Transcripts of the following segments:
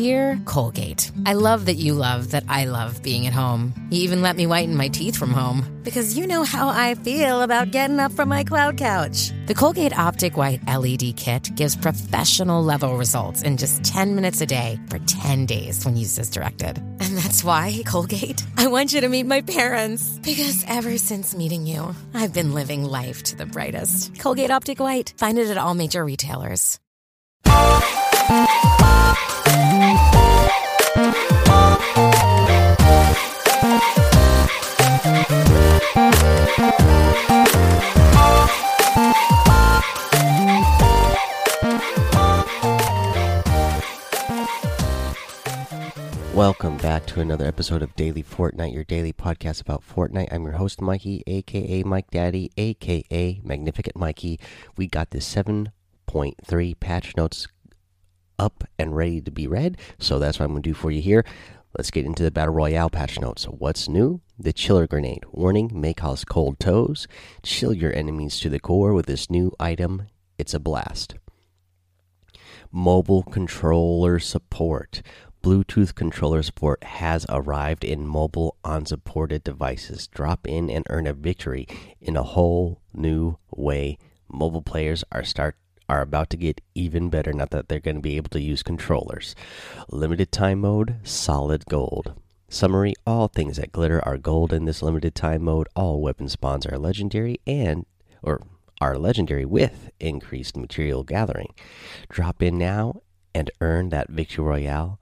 Dear Colgate, I love that you love that I love being at home. You even let me whiten my teeth from home because you know how I feel about getting up from my cloud couch. The Colgate Optic White LED kit gives professional level results in just 10 minutes a day for 10 days when used as directed. And that's why, Colgate, I want you to meet my parents because ever since meeting you, I've been living life to the brightest. Colgate Optic White. Find it at all major retailers. Welcome back to another episode of Daily Fortnite, your daily podcast about Fortnite. I'm your host, Mikey, aka Mike Daddy, aka Magnificent Mikey. We got the 7.3 patch notes up and ready to be read, so that's what I'm going to do for you here. Let's get into the Battle Royale patch notes. What's new? The Chiller Grenade. Warning may cause cold toes. Chill your enemies to the core with this new item. It's a blast. Mobile controller support. Bluetooth controller support has arrived in mobile unsupported devices. Drop in and earn a victory in a whole new way. Mobile players are start are about to get even better now that they're going to be able to use controllers. Limited time mode, solid gold. Summary All things that glitter are gold in this limited time mode. All weapon spawns are legendary and or are legendary with increased material gathering. Drop in now and earn that victory royale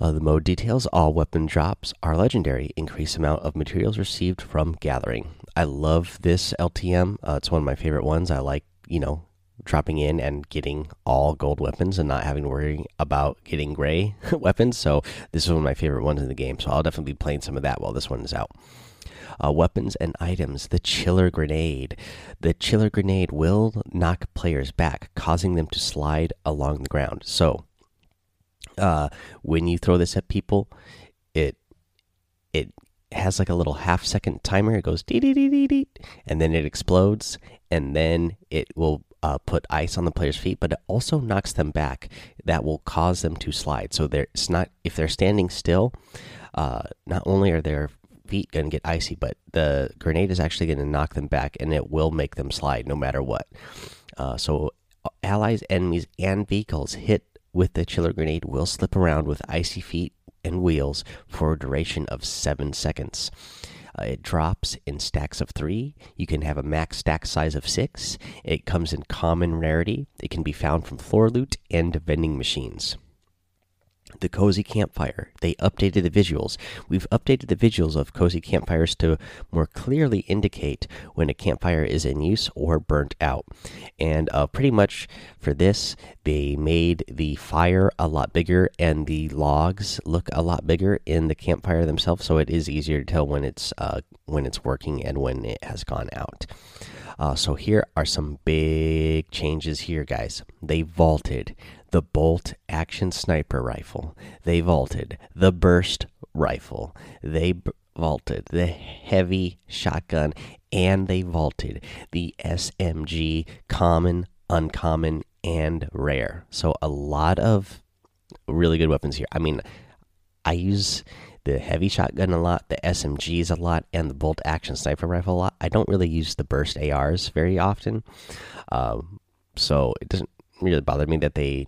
uh, the mode details all weapon drops are legendary. Increased amount of materials received from gathering. I love this LTM. Uh, it's one of my favorite ones. I like, you know, dropping in and getting all gold weapons and not having to worry about getting gray weapons. So, this is one of my favorite ones in the game. So, I'll definitely be playing some of that while this one is out. Uh, weapons and items. The Chiller Grenade. The Chiller Grenade will knock players back, causing them to slide along the ground. So, uh, when you throw this at people, it it has like a little half second timer. It goes dee dee dee dee dee, and then it explodes, and then it will uh, put ice on the player's feet, but it also knocks them back. That will cause them to slide. So they're, it's not if they're standing still. Uh, not only are their feet going to get icy, but the grenade is actually going to knock them back, and it will make them slide no matter what. Uh, so allies, enemies, and vehicles hit with the chiller grenade will slip around with icy feet and wheels for a duration of 7 seconds. Uh, it drops in stacks of 3. You can have a max stack size of 6. It comes in common rarity. It can be found from floor loot and vending machines the cozy campfire. They updated the visuals. We've updated the visuals of cozy campfires to more clearly indicate when a campfire is in use or burnt out. And uh, pretty much for this they made the fire a lot bigger and the logs look a lot bigger in the campfire themselves so it is easier to tell when it's uh, when it's working and when it has gone out. Uh, so here are some big changes here guys. They vaulted the bolt action sniper rifle. They vaulted the burst rifle. They vaulted the heavy shotgun and they vaulted the SMG common, uncommon, and rare. So a lot of really good weapons here. I mean, I use the heavy shotgun a lot, the SMGs a lot, and the bolt action sniper rifle a lot. I don't really use the burst ARs very often, um, so it doesn't really bother me that they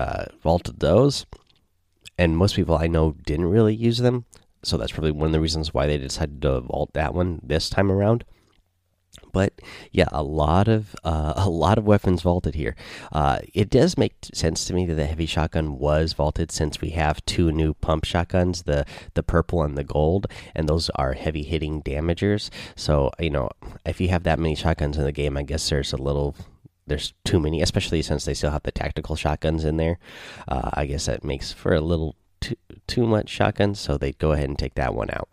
uh, vaulted those, and most people I know didn't really use them. So that's probably one of the reasons why they decided to vault that one this time around. But yeah, a lot of uh, a lot of weapons vaulted here. Uh, it does make sense to me that the heavy shotgun was vaulted since we have two new pump shotguns, the the purple and the gold, and those are heavy hitting damagers. So you know, if you have that many shotguns in the game, I guess there's a little there's too many, especially since they still have the tactical shotguns in there. Uh, I guess that makes for a little too, too much shotguns, so they go ahead and take that one out.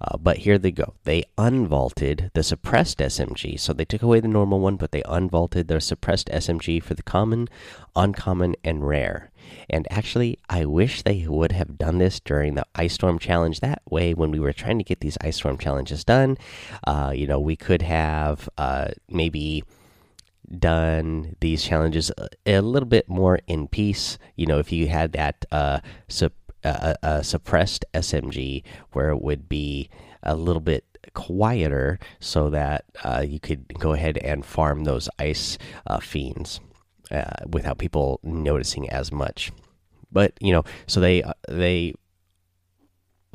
Uh, but here they go. They unvaulted the suppressed SMG. So they took away the normal one, but they unvaulted the suppressed SMG for the common, uncommon, and rare. And actually, I wish they would have done this during the Ice Storm Challenge. That way, when we were trying to get these Ice Storm challenges done, uh, you know, we could have uh, maybe done these challenges a, a, little bit more in peace. You know, if you had that uh, sup, uh, uh, suppressed SMG where it would be a little bit quieter so that uh, you could go ahead and farm those ice uh, fiends uh, without people noticing as much. But you know, so they uh, they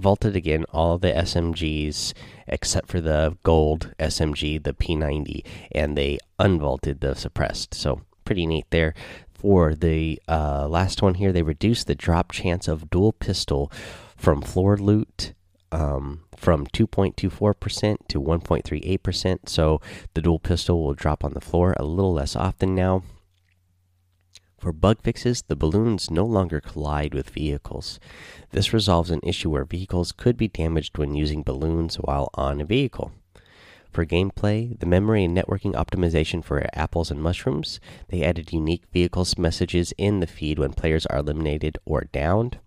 vaulted again all the SMGs except for the gold SMG, the P90, and they unvaulted the suppressed. So pretty neat there. For the uh, last one here, they reduced the drop chance of dual pistol from floor loot um, from 2.24% to 1.38%. So the dual pistol will drop on the floor a little less often now. For bug fixes, the balloons no longer collide with vehicles. This resolves an issue where vehicles could be damaged when using balloons while on a vehicle. For gameplay, the memory and networking optimization for apples and mushrooms, they added unique vehicles messages in the feed when players are eliminated or downed.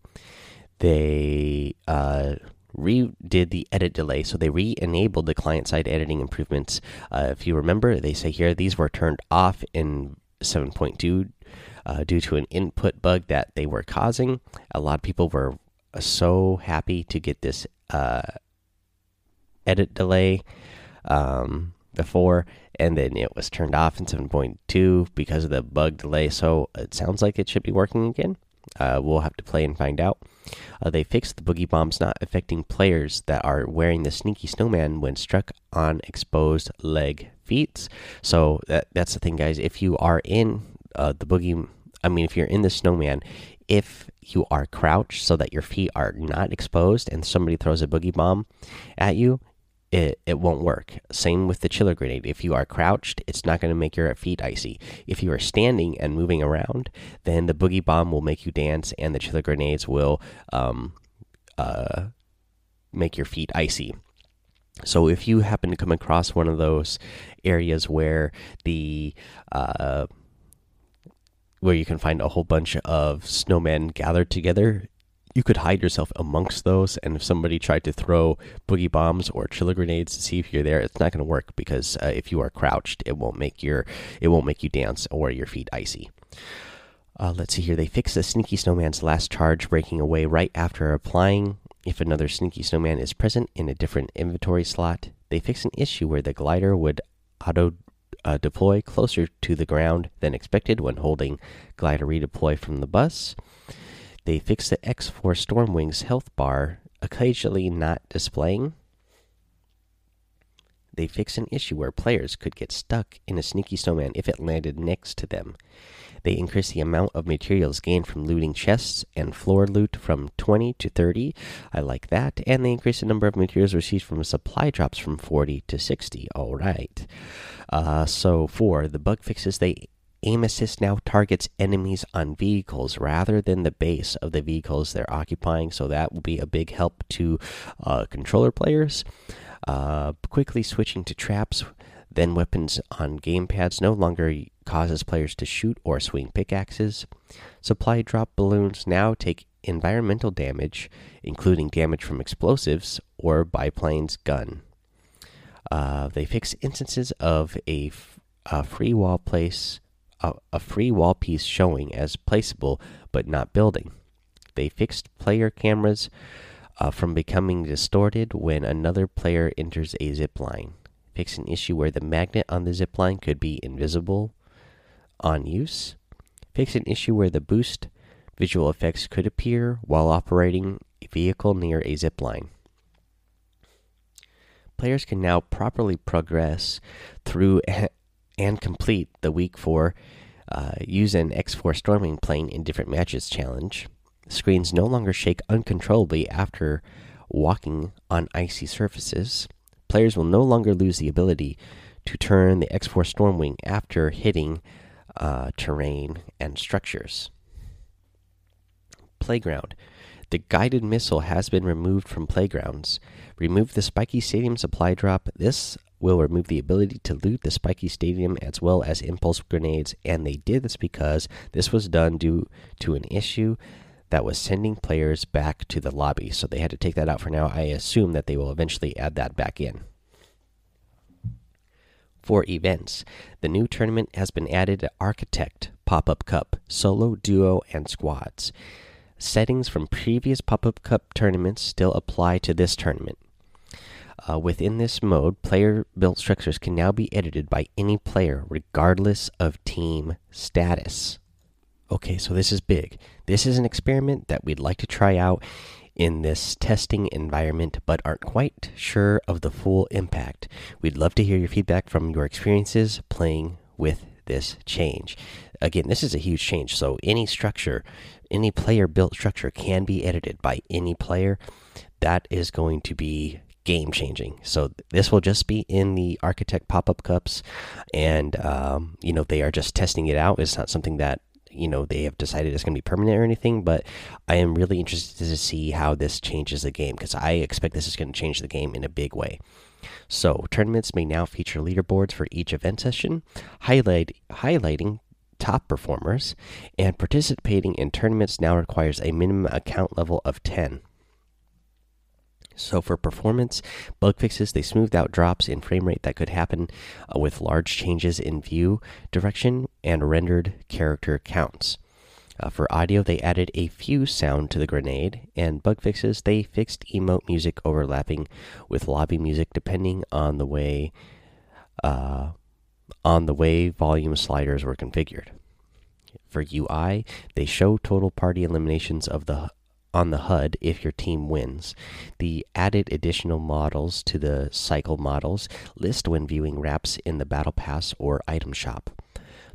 They uh, redid the edit delay, so they re-enabled the client-side editing improvements. Uh, if you remember, they say here these were turned off in 7.2 uh, due to an input bug that they were causing. A lot of people were uh, so happy to get this uh, edit delay um, before, and then it was turned off in 7.2 because of the bug delay. So it sounds like it should be working again. Uh, we'll have to play and find out. Uh, they fixed the boogie bombs not affecting players that are wearing the sneaky snowman when struck on exposed leg feet. So that that's the thing, guys. If you are in uh, the boogie I mean, if you're in the snowman, if you are crouched so that your feet are not exposed and somebody throws a boogie bomb at you, it, it won't work. Same with the chiller grenade. If you are crouched, it's not going to make your feet icy. If you are standing and moving around, then the boogie bomb will make you dance and the chiller grenades will um, uh, make your feet icy. So if you happen to come across one of those areas where the uh, where you can find a whole bunch of snowmen gathered together. You could hide yourself amongst those, and if somebody tried to throw boogie bombs or chiller grenades to see if you're there, it's not going to work because uh, if you are crouched, it won't make your it won't make you dance or your feet icy. Uh, let's see here. They fixed the sneaky snowman's last charge, breaking away right after applying. If another sneaky snowman is present in a different inventory slot, they fixed an issue where the glider would auto uh, deploy closer to the ground than expected when holding glider redeploy from the bus. They fixed the X4 Stormwing's health bar occasionally not displaying. They fixed an issue where players could get stuck in a sneaky snowman if it landed next to them. They increased the amount of materials gained from looting chests and floor loot from 20 to 30. I like that. And they increased the number of materials received from supply drops from 40 to 60. All right. Uh, so, for the bug fixes, they aim assist now targets enemies on vehicles rather than the base of the vehicles they're occupying so that will be a big help to uh, controller players uh, quickly switching to traps then weapons on gamepads no longer causes players to shoot or swing pickaxes. Supply drop balloons now take environmental damage, including damage from explosives or biplane's gun. Uh, they fix instances of a, free wall place, a free wall piece showing as placeable but not building. They fixed player cameras uh, from becoming distorted when another player enters a zip line fix an issue where the magnet on the zip line could be invisible on use, fix an issue where the boost visual effects could appear while operating a vehicle near a zip line. Players can now properly progress through and complete the week 4 uh, use an X4 Stormwing plane in different matches challenge. Screens no longer shake uncontrollably after walking on icy surfaces players will no longer lose the ability to turn the X4 Stormwing after hitting uh, terrain and structures. Playground. The guided missile has been removed from playgrounds. Remove the Spiky Stadium supply drop. This will remove the ability to loot the Spiky Stadium as well as impulse grenades, and they did this because this was done due to an issue that was sending players back to the lobby. So they had to take that out for now. I assume that they will eventually add that back in. For events, the new tournament has been added to Architect, Pop Up Cup, Solo, Duo, and Squads. Settings from previous Pop Up Cup tournaments still apply to this tournament. Uh, within this mode, player built structures can now be edited by any player, regardless of team status. Okay, so this is big. This is an experiment that we'd like to try out in this testing environment, but aren't quite sure of the full impact. We'd love to hear your feedback from your experiences playing with this change. Again, this is a huge change, so any structure, any player built structure can be edited by any player. That is going to be game changing. So this will just be in the Architect pop up cups, and um, you know they are just testing it out. It's not something that you know they have decided it's going to be permanent or anything but i am really interested to see how this changes the game because i expect this is going to change the game in a big way so tournaments may now feature leaderboards for each event session highlight highlighting top performers and participating in tournaments now requires a minimum account level of 10 so for performance bug fixes, they smoothed out drops in frame rate that could happen uh, with large changes in view direction and rendered character counts. Uh, for audio, they added a fuse sound to the grenade, and bug fixes, they fixed emote music overlapping with lobby music depending on the way uh, on the way volume sliders were configured. For UI, they show total party eliminations of the on the HUD if your team wins. The added additional models to the cycle models list when viewing wraps in the Battle Pass or item shop.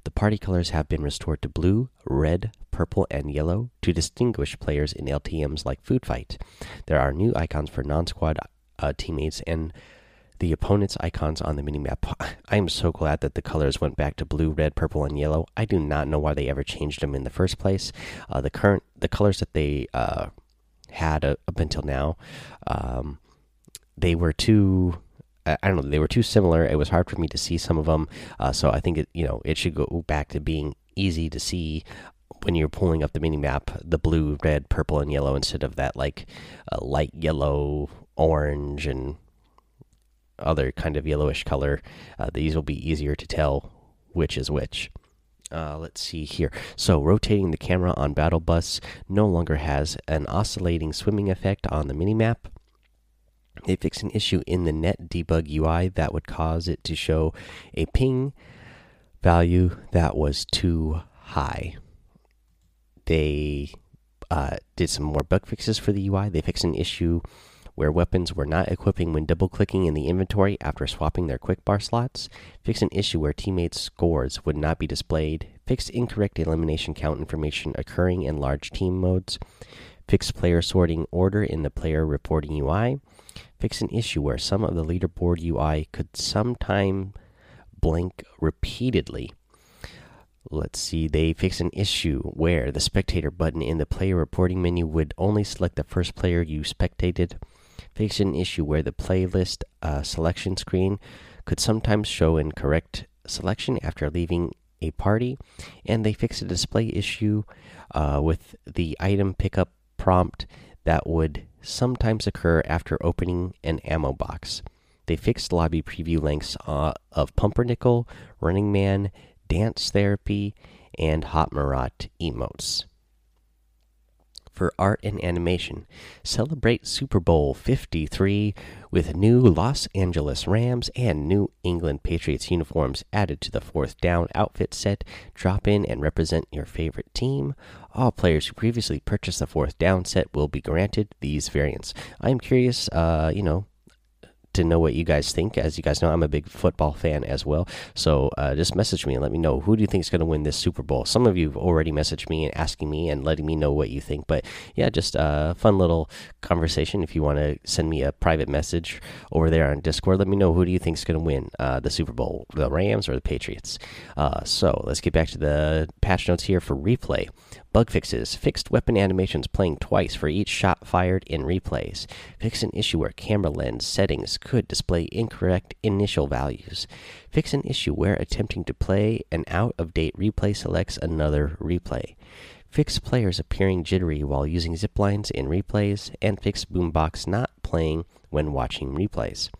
The party colors have been restored to blue, red, purple, and yellow to distinguish players in LTMs like Food Fight. There are new icons for non squad uh, teammates and the opponent's icons on the minimap. I am so glad that the colors went back to blue, red, purple, and yellow. I do not know why they ever changed them in the first place. Uh, the current the colors that they uh, had uh, up until now, um, they were too. I don't know. They were too similar. It was hard for me to see some of them. Uh, so I think it you know it should go back to being easy to see when you're pulling up the mini map the blue red purple and yellow instead of that like uh, light yellow orange and other kind of yellowish color. Uh, these will be easier to tell which is which. Uh, let's see here. So, rotating the camera on Battle Bus no longer has an oscillating swimming effect on the minimap. They fixed an issue in the net debug UI that would cause it to show a ping value that was too high. They uh, did some more bug fixes for the UI. They fixed an issue where weapons were not equipping when double clicking in the inventory after swapping their quick bar slots, fix an issue where teammates' scores would not be displayed, fix incorrect elimination count information occurring in large team modes, fix player sorting order in the player reporting UI, fix an issue where some of the leaderboard UI could sometime blink repeatedly. Let's see, they fix an issue where the spectator button in the player reporting menu would only select the first player you spectated fixed an issue where the playlist uh, selection screen could sometimes show incorrect selection after leaving a party, and they fixed a display issue uh, with the item pickup prompt that would sometimes occur after opening an ammo box. They fixed lobby preview lengths uh, of Pumpernickel, Running Man, Dance Therapy, and Hot Marat emotes for art and animation. Celebrate Super Bowl 53 with new Los Angeles Rams and New England Patriots uniforms added to the fourth down outfit set. Drop in and represent your favorite team. All players who previously purchased the fourth down set will be granted these variants. I'm curious, uh, you know, to know what you guys think. As you guys know, I'm a big football fan as well. So uh, just message me and let me know who do you think is going to win this Super Bowl. Some of you have already messaged me and asking me and letting me know what you think. But yeah, just a fun little conversation. If you want to send me a private message over there on Discord, let me know who do you think is going to win uh, the Super Bowl, the Rams or the Patriots. Uh, so let's get back to the patch notes here for replay. Bug fixes. Fixed weapon animations playing twice for each shot fired in replays. Fix an issue where camera lens settings could display incorrect initial values. Fix an issue where attempting to play an out of date replay selects another replay. Fix players appearing jittery while using zip lines in replays. And fix Boombox not playing when watching replays.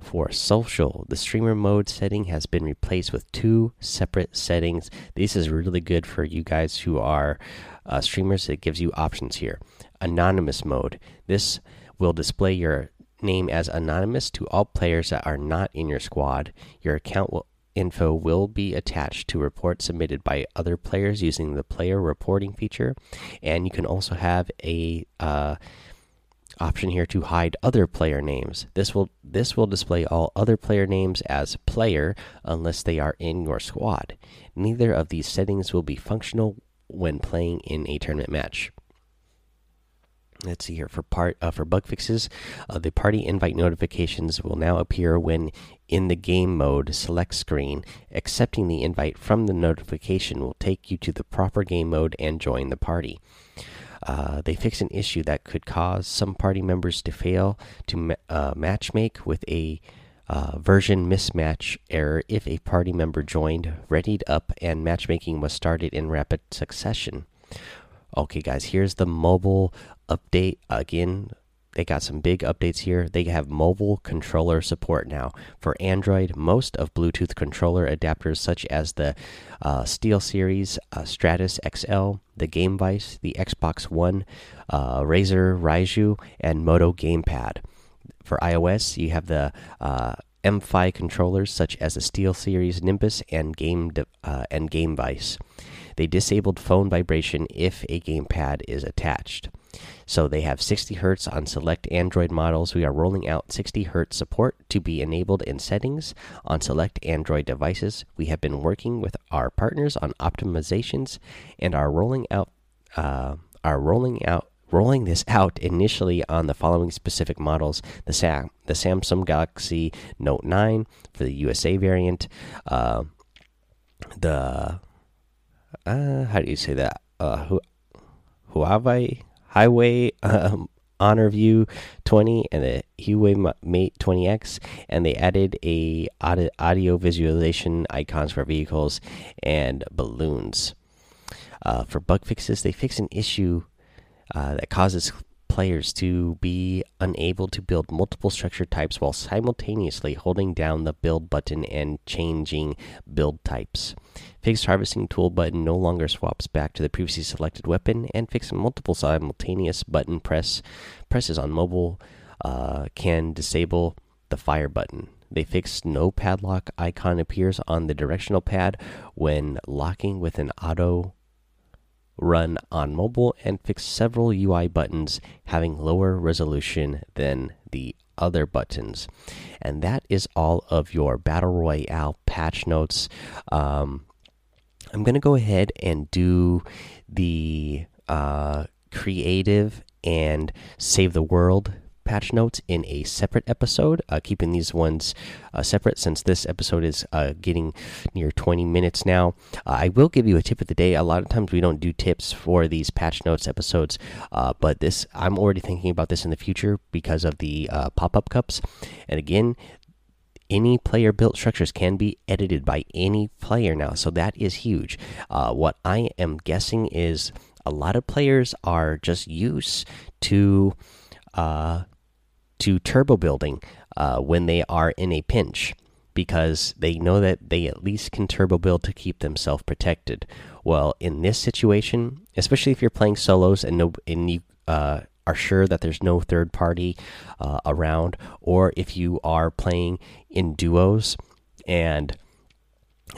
For social, the streamer mode setting has been replaced with two separate settings. This is really good for you guys who are uh, streamers. It gives you options here. Anonymous mode. This will display your name as anonymous to all players that are not in your squad. Your account will, info will be attached to reports submitted by other players using the player reporting feature, and you can also have a uh, option here to hide other player names. This will this will display all other player names as player unless they are in your squad. Neither of these settings will be functional when playing in a tournament match. Let's see here for part uh, for bug fixes. Uh, the party invite notifications will now appear when in the game mode select screen. Accepting the invite from the notification will take you to the proper game mode and join the party. Uh, they fix an issue that could cause some party members to fail to ma uh, matchmake with a uh, version mismatch error if a party member joined, readied up, and matchmaking was started in rapid succession. Okay, guys, here's the mobile update. Again, they got some big updates here. They have mobile controller support now. For Android, most of Bluetooth controller adapters, such as the uh, Steel Series, uh, Stratus XL, the Game Vice, the Xbox One, uh, Razer Raiju, and Moto Gamepad. For iOS, you have the uh, MFi controllers, such as the Steel Series Nimbus and Game uh, and Game Vice. They disabled phone vibration if a gamepad is attached. So they have 60 Hz on select Android models. We are rolling out 60 Hz support to be enabled in settings on select Android devices. We have been working with our partners on optimizations and are rolling out uh, are rolling out rolling this out initially on the following specific models: the Sam the Samsung Galaxy Note 9 for the USA variant, uh, the uh, how do you say that? Uh, Huawei Highway um, Honor View 20 and the Huawei Mate 20X, and they added a audio visualization icons for vehicles and balloons. Uh, for bug fixes, they fix an issue uh, that causes players to be unable to build multiple structure types while simultaneously holding down the build button and changing build types. Fixed harvesting tool button no longer swaps back to the previously selected weapon, and fixed multiple simultaneous button press presses on mobile uh, can disable the fire button. They fixed no padlock icon appears on the directional pad when locking with an auto run on mobile and fix several UI buttons having lower resolution than the other buttons. And that is all of your Battle Royale patch notes. Um, I'm going to go ahead and do the uh, creative and save the world patch notes in a separate episode, uh, keeping these ones uh, separate since this episode is uh, getting near 20 minutes now. Uh, I will give you a tip of the day. A lot of times we don't do tips for these patch notes episodes, uh, but this I'm already thinking about this in the future because of the uh, pop up cups. And again, any player built structures can be edited by any player now, so that is huge. what I am guessing is a lot of players are just used to uh, to turbo building uh, when they are in a pinch because they know that they at least can turbo build to keep themselves protected. Well, in this situation, especially if you're playing solos and no and you uh, are sure that there's no third party uh, around, or if you are playing in duos and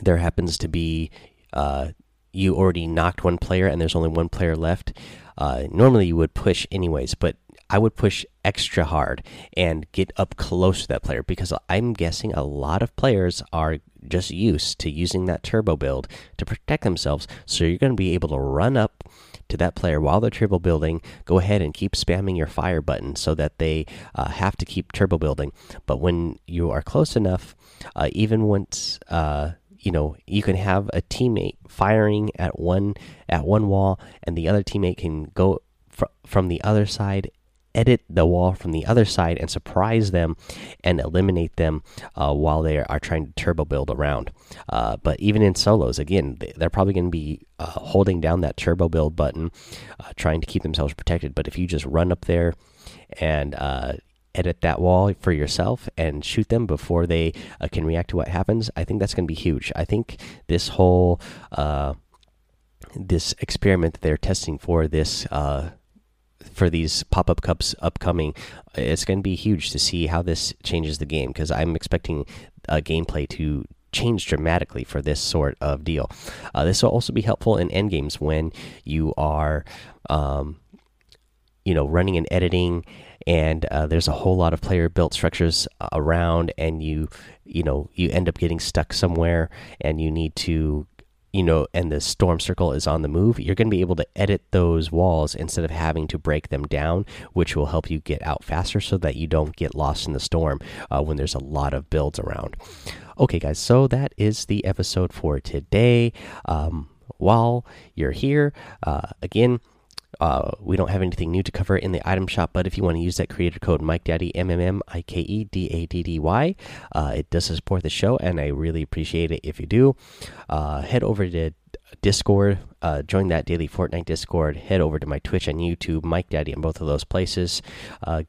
there happens to be uh, you already knocked one player and there's only one player left. Uh, normally you would push anyways, but I would push extra hard and get up close to that player because I'm guessing a lot of players are just used to using that turbo build to protect themselves. So you're going to be able to run up to that player while they're turbo building. Go ahead and keep spamming your fire button so that they uh, have to keep turbo building. But when you are close enough, uh, even once. Uh, you know you can have a teammate firing at one at one wall and the other teammate can go fr from the other side edit the wall from the other side and surprise them and eliminate them uh, while they are trying to turbo build around. Uh, but even in solos, again, they're probably going to be uh, holding down that turbo build button, uh, trying to keep themselves protected. But if you just run up there and uh, edit that wall for yourself and shoot them before they uh, can react to what happens, I think that's going to be huge. I think this whole this experiment that they're testing for this uh, for these pop up cups upcoming, it's going to be huge to see how this changes the game because I'm expecting a gameplay to change dramatically for this sort of deal. Uh, this will also be helpful in end games when you are, um, you know, running and editing, and uh, there's a whole lot of player built structures around, and you, you know, you end up getting stuck somewhere, and you need to you know, and the storm circle is on the move, you're going to be able to edit those walls instead of having to break them down, which will help you get out faster so that you don't get lost in the storm uh, when there's a lot of builds around. Okay, guys, so that is the episode for today. Um, while you're here, uh, again, uh, we don't have anything new to cover in the item shop, but if you want to use that creator code Mike Daddy M M M I K E D A D D Y, uh, it does support the show, and I really appreciate it if you do. Uh, head over to Discord, uh, join that daily Fortnite Discord. Head over to my Twitch and YouTube, Mike Daddy, in both of those places. Uh,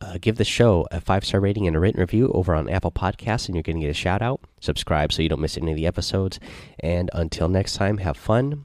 uh, give the show a five star rating and a written review over on Apple Podcasts, and you're going to get a shout out. Subscribe so you don't miss any of the episodes. And until next time, have fun